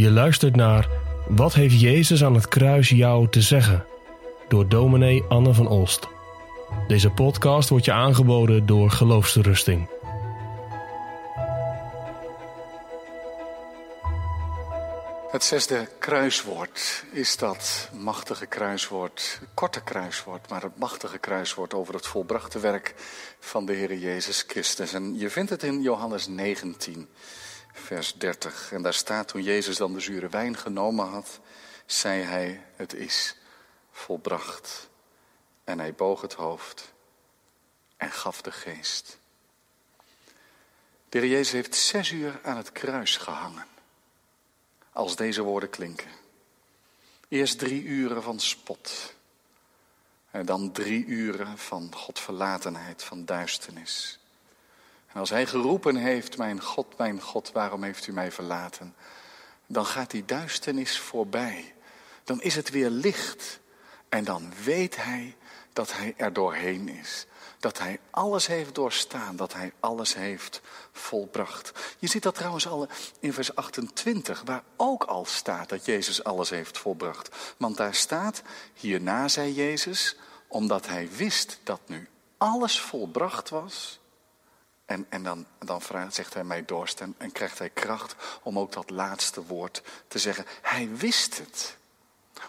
Je luistert naar Wat heeft Jezus aan het kruis jou te zeggen? Door dominee Anne van Olst. Deze podcast wordt je aangeboden door Geloofsterusting. Het zesde kruiswoord is dat machtige kruiswoord, korte kruiswoord, maar het machtige kruiswoord over het volbrachte werk van de Heer Jezus Christus. En je vindt het in Johannes 19, vers 30. En daar staat, toen Jezus dan de zure wijn genomen had, zei hij, het is volbracht. En hij boog het hoofd en gaf de geest. De Jezus heeft zes uur aan het kruis gehangen als deze woorden klinken. Eerst drie uren van spot. En dan drie uren van Godverlatenheid, van duisternis. En als hij geroepen heeft, mijn God, mijn God, waarom heeft u mij verlaten? Dan gaat die duisternis voorbij. Dan is het weer licht. En dan weet hij dat hij er doorheen is dat hij alles heeft doorstaan, dat hij alles heeft volbracht. Je ziet dat trouwens al in vers 28, waar ook al staat dat Jezus alles heeft volbracht. Want daar staat, hierna zei Jezus, omdat hij wist dat nu alles volbracht was. En, en dan, dan vraagt, zegt hij mij doorstem en krijgt hij kracht om ook dat laatste woord te zeggen. Hij wist het.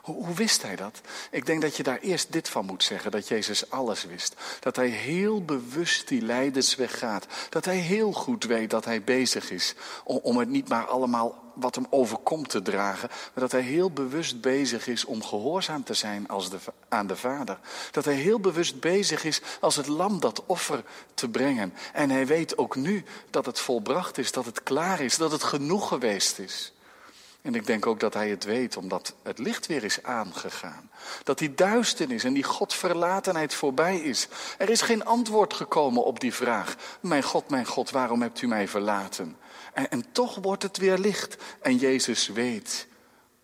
Hoe, hoe, wist hij dat? Ik denk dat je daar eerst dit van moet zeggen: dat Jezus alles wist. Dat hij heel bewust die lijdensweg gaat. Dat hij heel goed weet dat hij bezig is om, om het niet maar allemaal wat hem overkomt te dragen. Maar dat hij heel bewust bezig is om gehoorzaam te zijn als de, aan de Vader. Dat hij heel bewust bezig is als het lam dat offer te brengen. En hij weet ook nu dat het volbracht is, dat het klaar is, dat het genoeg geweest is. En ik denk ook dat hij het weet, omdat het licht weer is aangegaan. Dat die duisternis en die godverlatenheid voorbij is. Er is geen antwoord gekomen op die vraag. Mijn God, mijn God, waarom hebt u mij verlaten? En, toch wordt het weer licht. En Jezus weet,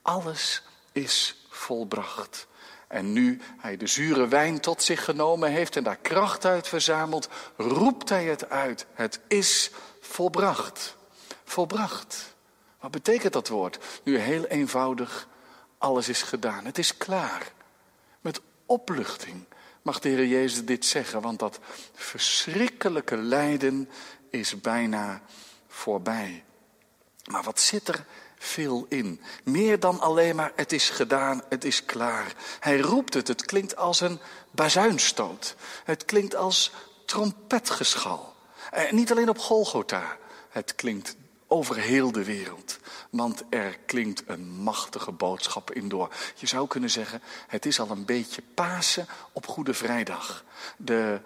alles is volbracht. En nu hij de zure wijn tot zich genomen heeft en daar kracht uit verzamelt, roept hij het uit. Het is volbracht. Volbracht. Wat betekent dat woord? Nu heel eenvoudig, alles is gedaan. Het is klaar. Met opluchting mag de Heer Jezus dit zeggen, want dat verschrikkelijke lijden is bijna voorbij. Maar wat zit er veel in? Meer dan alleen maar het is gedaan, het is klaar. Hij roept het, het klinkt als een bazuinstoot. Het klinkt als trompetgeschal. En niet alleen op Golgotha, het klinkt over heel de wereld. Want er klinkt een machtige boodschap in door. Je zou kunnen zeggen, het is al een beetje Pasen op Goede Vrijdag. De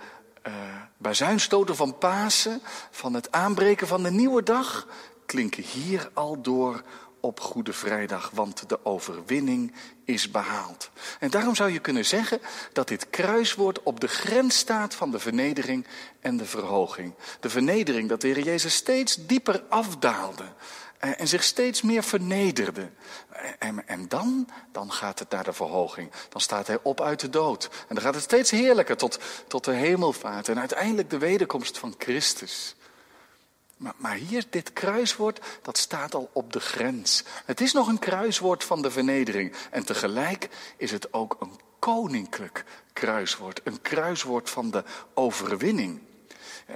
uh, bazuinstoten van Pasen, van het aanbreken van de nieuwe dag, klinken hier al door op Goede Vrijdag, want de overwinning is behaald. En daarom zou je kunnen zeggen dat dit kruiswoord op de grens staat van de vernedering en de verhoging. De vernedering dat de Heer Jezus steeds dieper afdaalde en zich steeds meer vernederde. En, en, dan, dan gaat het naar de verhoging. Dan staat hij op uit de dood. En dan gaat het steeds heerlijker tot, tot de hemelvaart en uiteindelijk de wederkomst van Christus. Maar, maar, hier, dit kruiswoord, dat staat al op de grens. Het is nog een kruiswoord van de vernedering. En tegelijk is het ook een koninklijk kruiswoord. Een kruiswoord van de overwinning.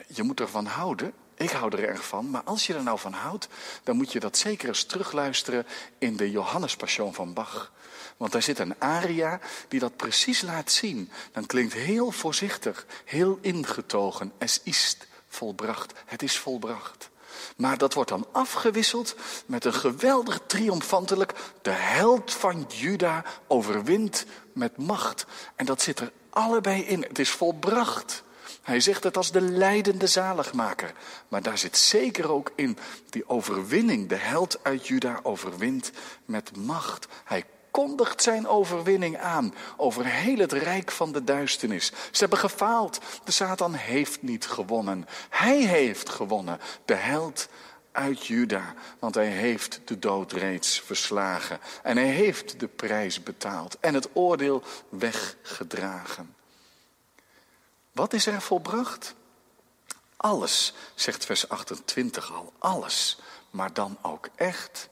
Je moet ervan houden. Ik hou er erg van. Maar als je er nou van houdt, dan moet je dat zeker eens terugluisteren in de Johannespassion van Bach. Want daar zit een aria die dat precies laat zien. Dan klinkt heel voorzichtig, heel ingetogen. Es ist volbracht. Het is volbracht. Maar dat wordt dan afgewisseld met een geweldig triomfantelijk. De held van Juda overwint met macht. En dat zit er allebei in. Het is volbracht. Hij zegt het als de leidende zaligmaker. Maar daar zit zeker ook in die overwinning. De held uit Juda overwint met macht. Hij kondigt zijn overwinning aan over heel het rijk van de duisternis. Ze hebben gefaald. De Satan heeft niet gewonnen. Hij heeft gewonnen. De held uit Juda, want hij heeft de dood reeds verslagen. En hij heeft de prijs betaald en het oordeel weggedragen. Wat is er volbracht? Alles, zegt vers 28 al, alles. Maar dan ook echt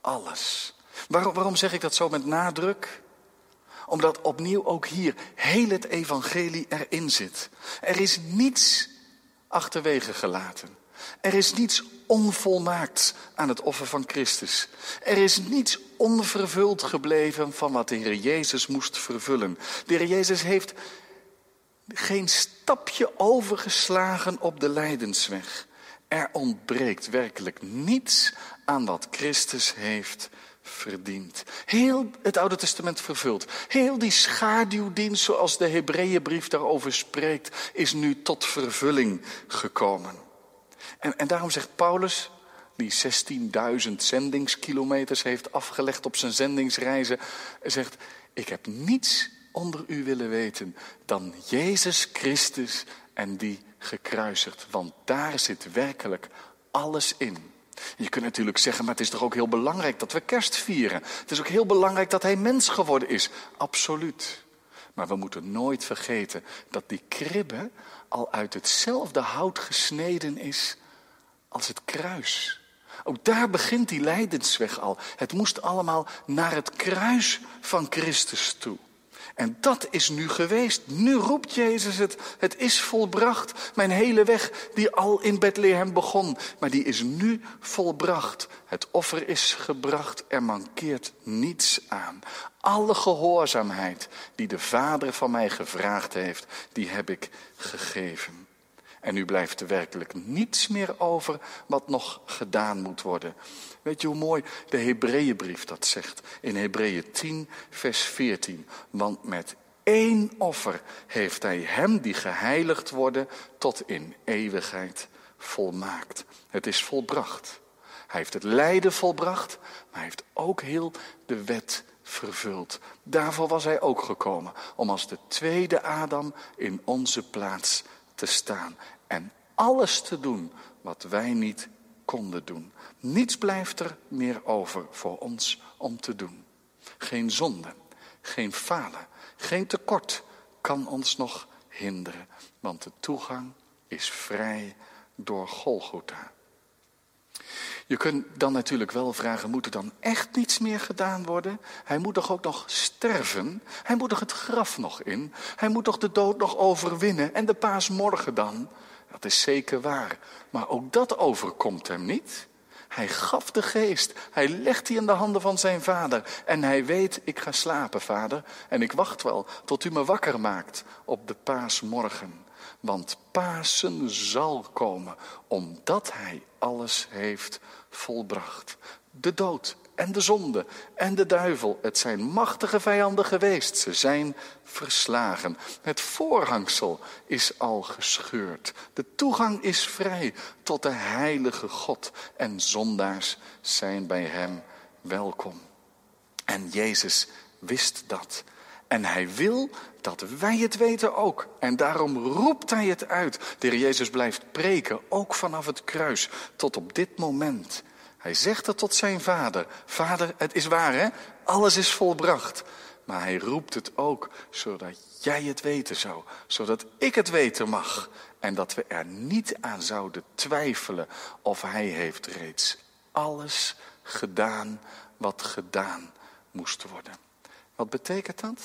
alles. Waarom, waarom zeg ik dat zo met nadruk? Omdat opnieuw ook hier heel het evangelie erin zit. Er is niets achterwege gelaten. Er is niets onvolmaakt aan het offer van Christus. Er is niets onvervuld gebleven van wat de Heer Jezus moest vervullen. De Heer Jezus heeft geen stapje overgeslagen op de lijdensweg. Er ontbreekt werkelijk niets aan wat Christus heeft verdiend. Heel het Oude Testament vervuld. Heel die schaduwdienst, zoals de Hebreeënbrief daarover spreekt, is nu tot vervulling gekomen. En, en daarom zegt Paulus, die 16.000 zendingskilometers heeft afgelegd op zijn zendingsreizen, zegt: Ik heb niets onder u willen weten dan Jezus Christus en die gekruisigd. Want daar zit werkelijk alles in. Je kunt natuurlijk zeggen, maar het is toch ook heel belangrijk dat we kerst vieren. Het is ook heel belangrijk dat hij mens geworden is. Absoluut. Maar we moeten nooit vergeten dat die kribbe al uit hetzelfde hout gesneden is als het kruis. Ook daar begint die lijdensweg al. Het moest allemaal naar het kruis van Christus toe. En dat is nu geweest. Nu roept Jezus het. Het is volbracht. Mijn hele weg die al in Bethlehem begon. Maar die is nu volbracht. Het offer is gebracht. Er mankeert niets aan. Alle gehoorzaamheid die de Vader van mij gevraagd heeft, die heb ik gegeven. En nu blijft er werkelijk niets meer over wat nog gedaan moet worden. Weet je hoe mooi de Hebreeënbrief dat zegt? In Hebreeën 10, vers 14. Want met één offer heeft hij hem die geheiligd worden tot in eeuwigheid volmaakt. Het is volbracht. Hij heeft het lijden volbracht, maar heeft ook heel de wet vervuld. Daarvoor was hij ook gekomen, om als de tweede Adam in onze plaats te staan en alles te doen wat wij niet konden doen. Niets blijft er meer over voor ons om te doen. Geen zonde, geen falen, geen tekort kan ons nog hinderen, want de toegang is vrij door Golgotha. Je kunt dan natuurlijk wel vragen, moet er dan echt niets meer gedaan worden? Hij moet toch ook nog sterven? Hij moet toch het graf nog in? Hij moet toch de dood nog overwinnen? En de paasmorgen dan? Dat is zeker waar. Maar ook dat overkomt hem niet. Hij gaf de geest. Hij legt die in de handen van zijn vader. En hij weet, ik ga slapen, vader. En ik wacht wel tot u me wakker maakt op de paasmorgen. Want Pasen zal komen, omdat hij alles heeft volbracht. De dood en de zonde en de duivel. Het zijn machtige vijanden geweest. Ze zijn verslagen. Het voorhangsel is al gescheurd. De toegang is vrij tot de heilige God. En zondaars zijn bij hem welkom. En Jezus wist dat. En hij wil dat wij het weten ook. En daarom roept hij het uit. De heer Jezus blijft preken, ook vanaf het kruis, tot op dit moment. Hij zegt het tot zijn vader. Vader, het is waar hè, alles is volbracht. Maar hij roept het ook zodat jij het weten zou. Zodat ik het weten mag. En dat we er niet aan zouden twijfelen of hij heeft reeds alles gedaan wat gedaan moest worden. Wat betekent dat?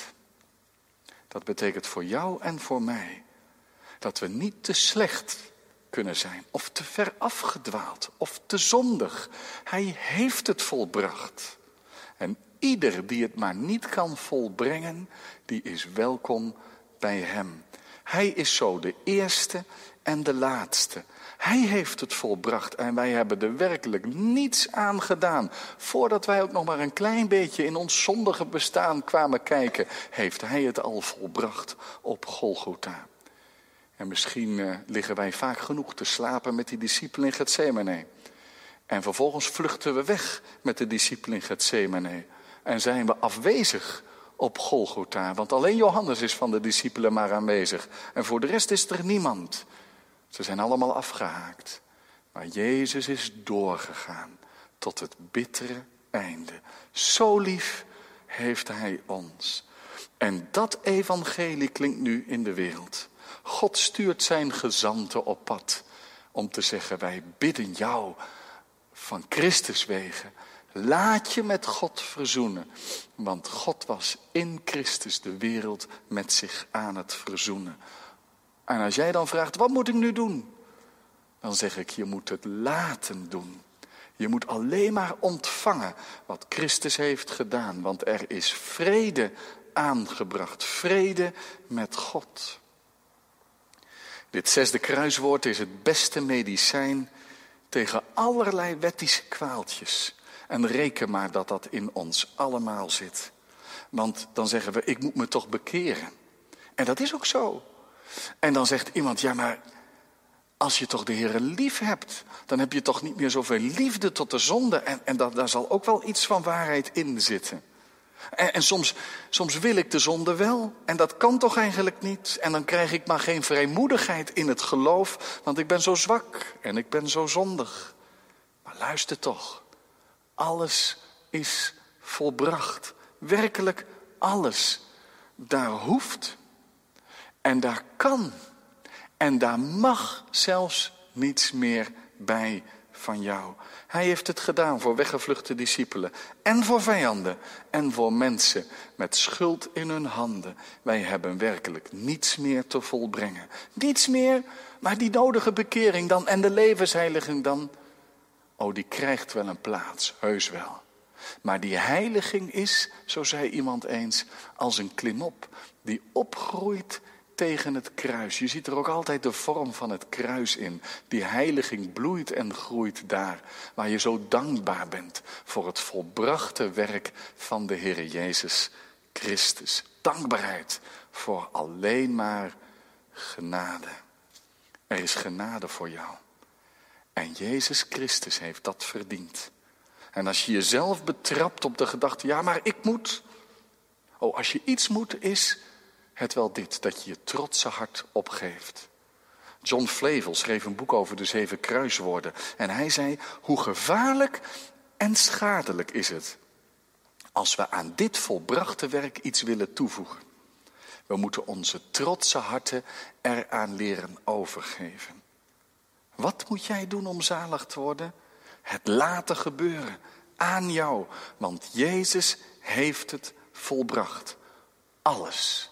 Dat betekent voor jou en voor mij dat we niet te slecht kunnen zijn, of te ver afgedwaald, of te zondig. Hij heeft het volbracht. En ieder die het maar niet kan volbrengen, die is welkom bij hem. Hij is zo de eerste en de laatste. Hij heeft het volbracht en wij hebben er werkelijk niets aan gedaan. Voordat wij ook nog maar een klein beetje in ons zondige bestaan kwamen kijken, heeft Hij het al volbracht op Golgotha. En misschien uh, liggen wij vaak genoeg te slapen met die discipelen in Gethsemane. En vervolgens vluchten we weg met de discipelen in Gethsemane. En zijn we afwezig op Golgotha. Want alleen Johannes is van de discipelen maar aanwezig. En voor de rest is er niemand. Ze zijn allemaal afgehaakt. Maar Jezus is doorgegaan tot het bittere einde. Zo lief heeft Hij ons. En dat evangelie klinkt nu in de wereld. God stuurt zijn gezanten op pad om te zeggen, wij bidden jou van Christus wegen, Laat je met God verzoenen. Want God was in Christus de wereld met zich aan het verzoenen. En als jij dan vraagt, wat moet ik nu doen? Dan zeg ik, je moet het laten doen. Je moet alleen maar ontvangen wat Christus heeft gedaan. Want er is vrede aangebracht. Vrede met God. Dit zesde kruiswoord is het beste medicijn tegen allerlei wettische kwaaltjes. En reken maar dat dat in ons allemaal zit. Want dan zeggen we, ik moet me toch bekeren. En dat is ook zo. En dan zegt iemand, ja maar als je toch de Heer lief hebt, dan heb je toch niet meer zoveel liefde tot de zonde. En, en dat, daar zal ook wel iets van waarheid in zitten. En, en, soms, soms wil ik de zonde wel. En dat kan toch eigenlijk niet. En dan krijg ik maar geen vrijmoedigheid in het geloof. Want ik ben zo zwak en ik ben zo zondig. Maar luister toch. Alles is volbracht. Werkelijk alles. Daar hoeft en daar kan en daar mag zelfs niets meer bij van jou. Hij heeft het gedaan voor weggevluchte discipelen en voor vijanden en voor mensen met schuld in hun handen. Wij hebben werkelijk niets meer te volbrengen. Niets meer, maar die nodige bekering dan en de levensheiliging dan. Oh, die krijgt wel een plaats, heus wel. Maar die heiliging is, zo zei iemand eens, als een klimop die opgroeit tegen het kruis. Je ziet er ook altijd de vorm van het kruis in. Die heiliging bloeit en groeit daar, waar je zo dankbaar bent voor het volbrachte werk van de Heer Jezus Christus. Dankbaarheid voor alleen maar genade. Er is genade voor jou. En Jezus Christus heeft dat verdiend. En als je jezelf betrapt op de gedachte, ja maar ik moet. Oh, als je iets moet is het wel dit, dat je je trotse hart opgeeft. John Flavel schreef een boek over de zeven kruiswoorden. En hij zei, hoe gevaarlijk en schadelijk is het als we aan dit volbrachte werk iets willen toevoegen. We moeten onze trotse harten eraan leren overgeven. Wat moet jij doen om zalig te worden? Het laten gebeuren aan jou, want Jezus heeft het volbracht. Alles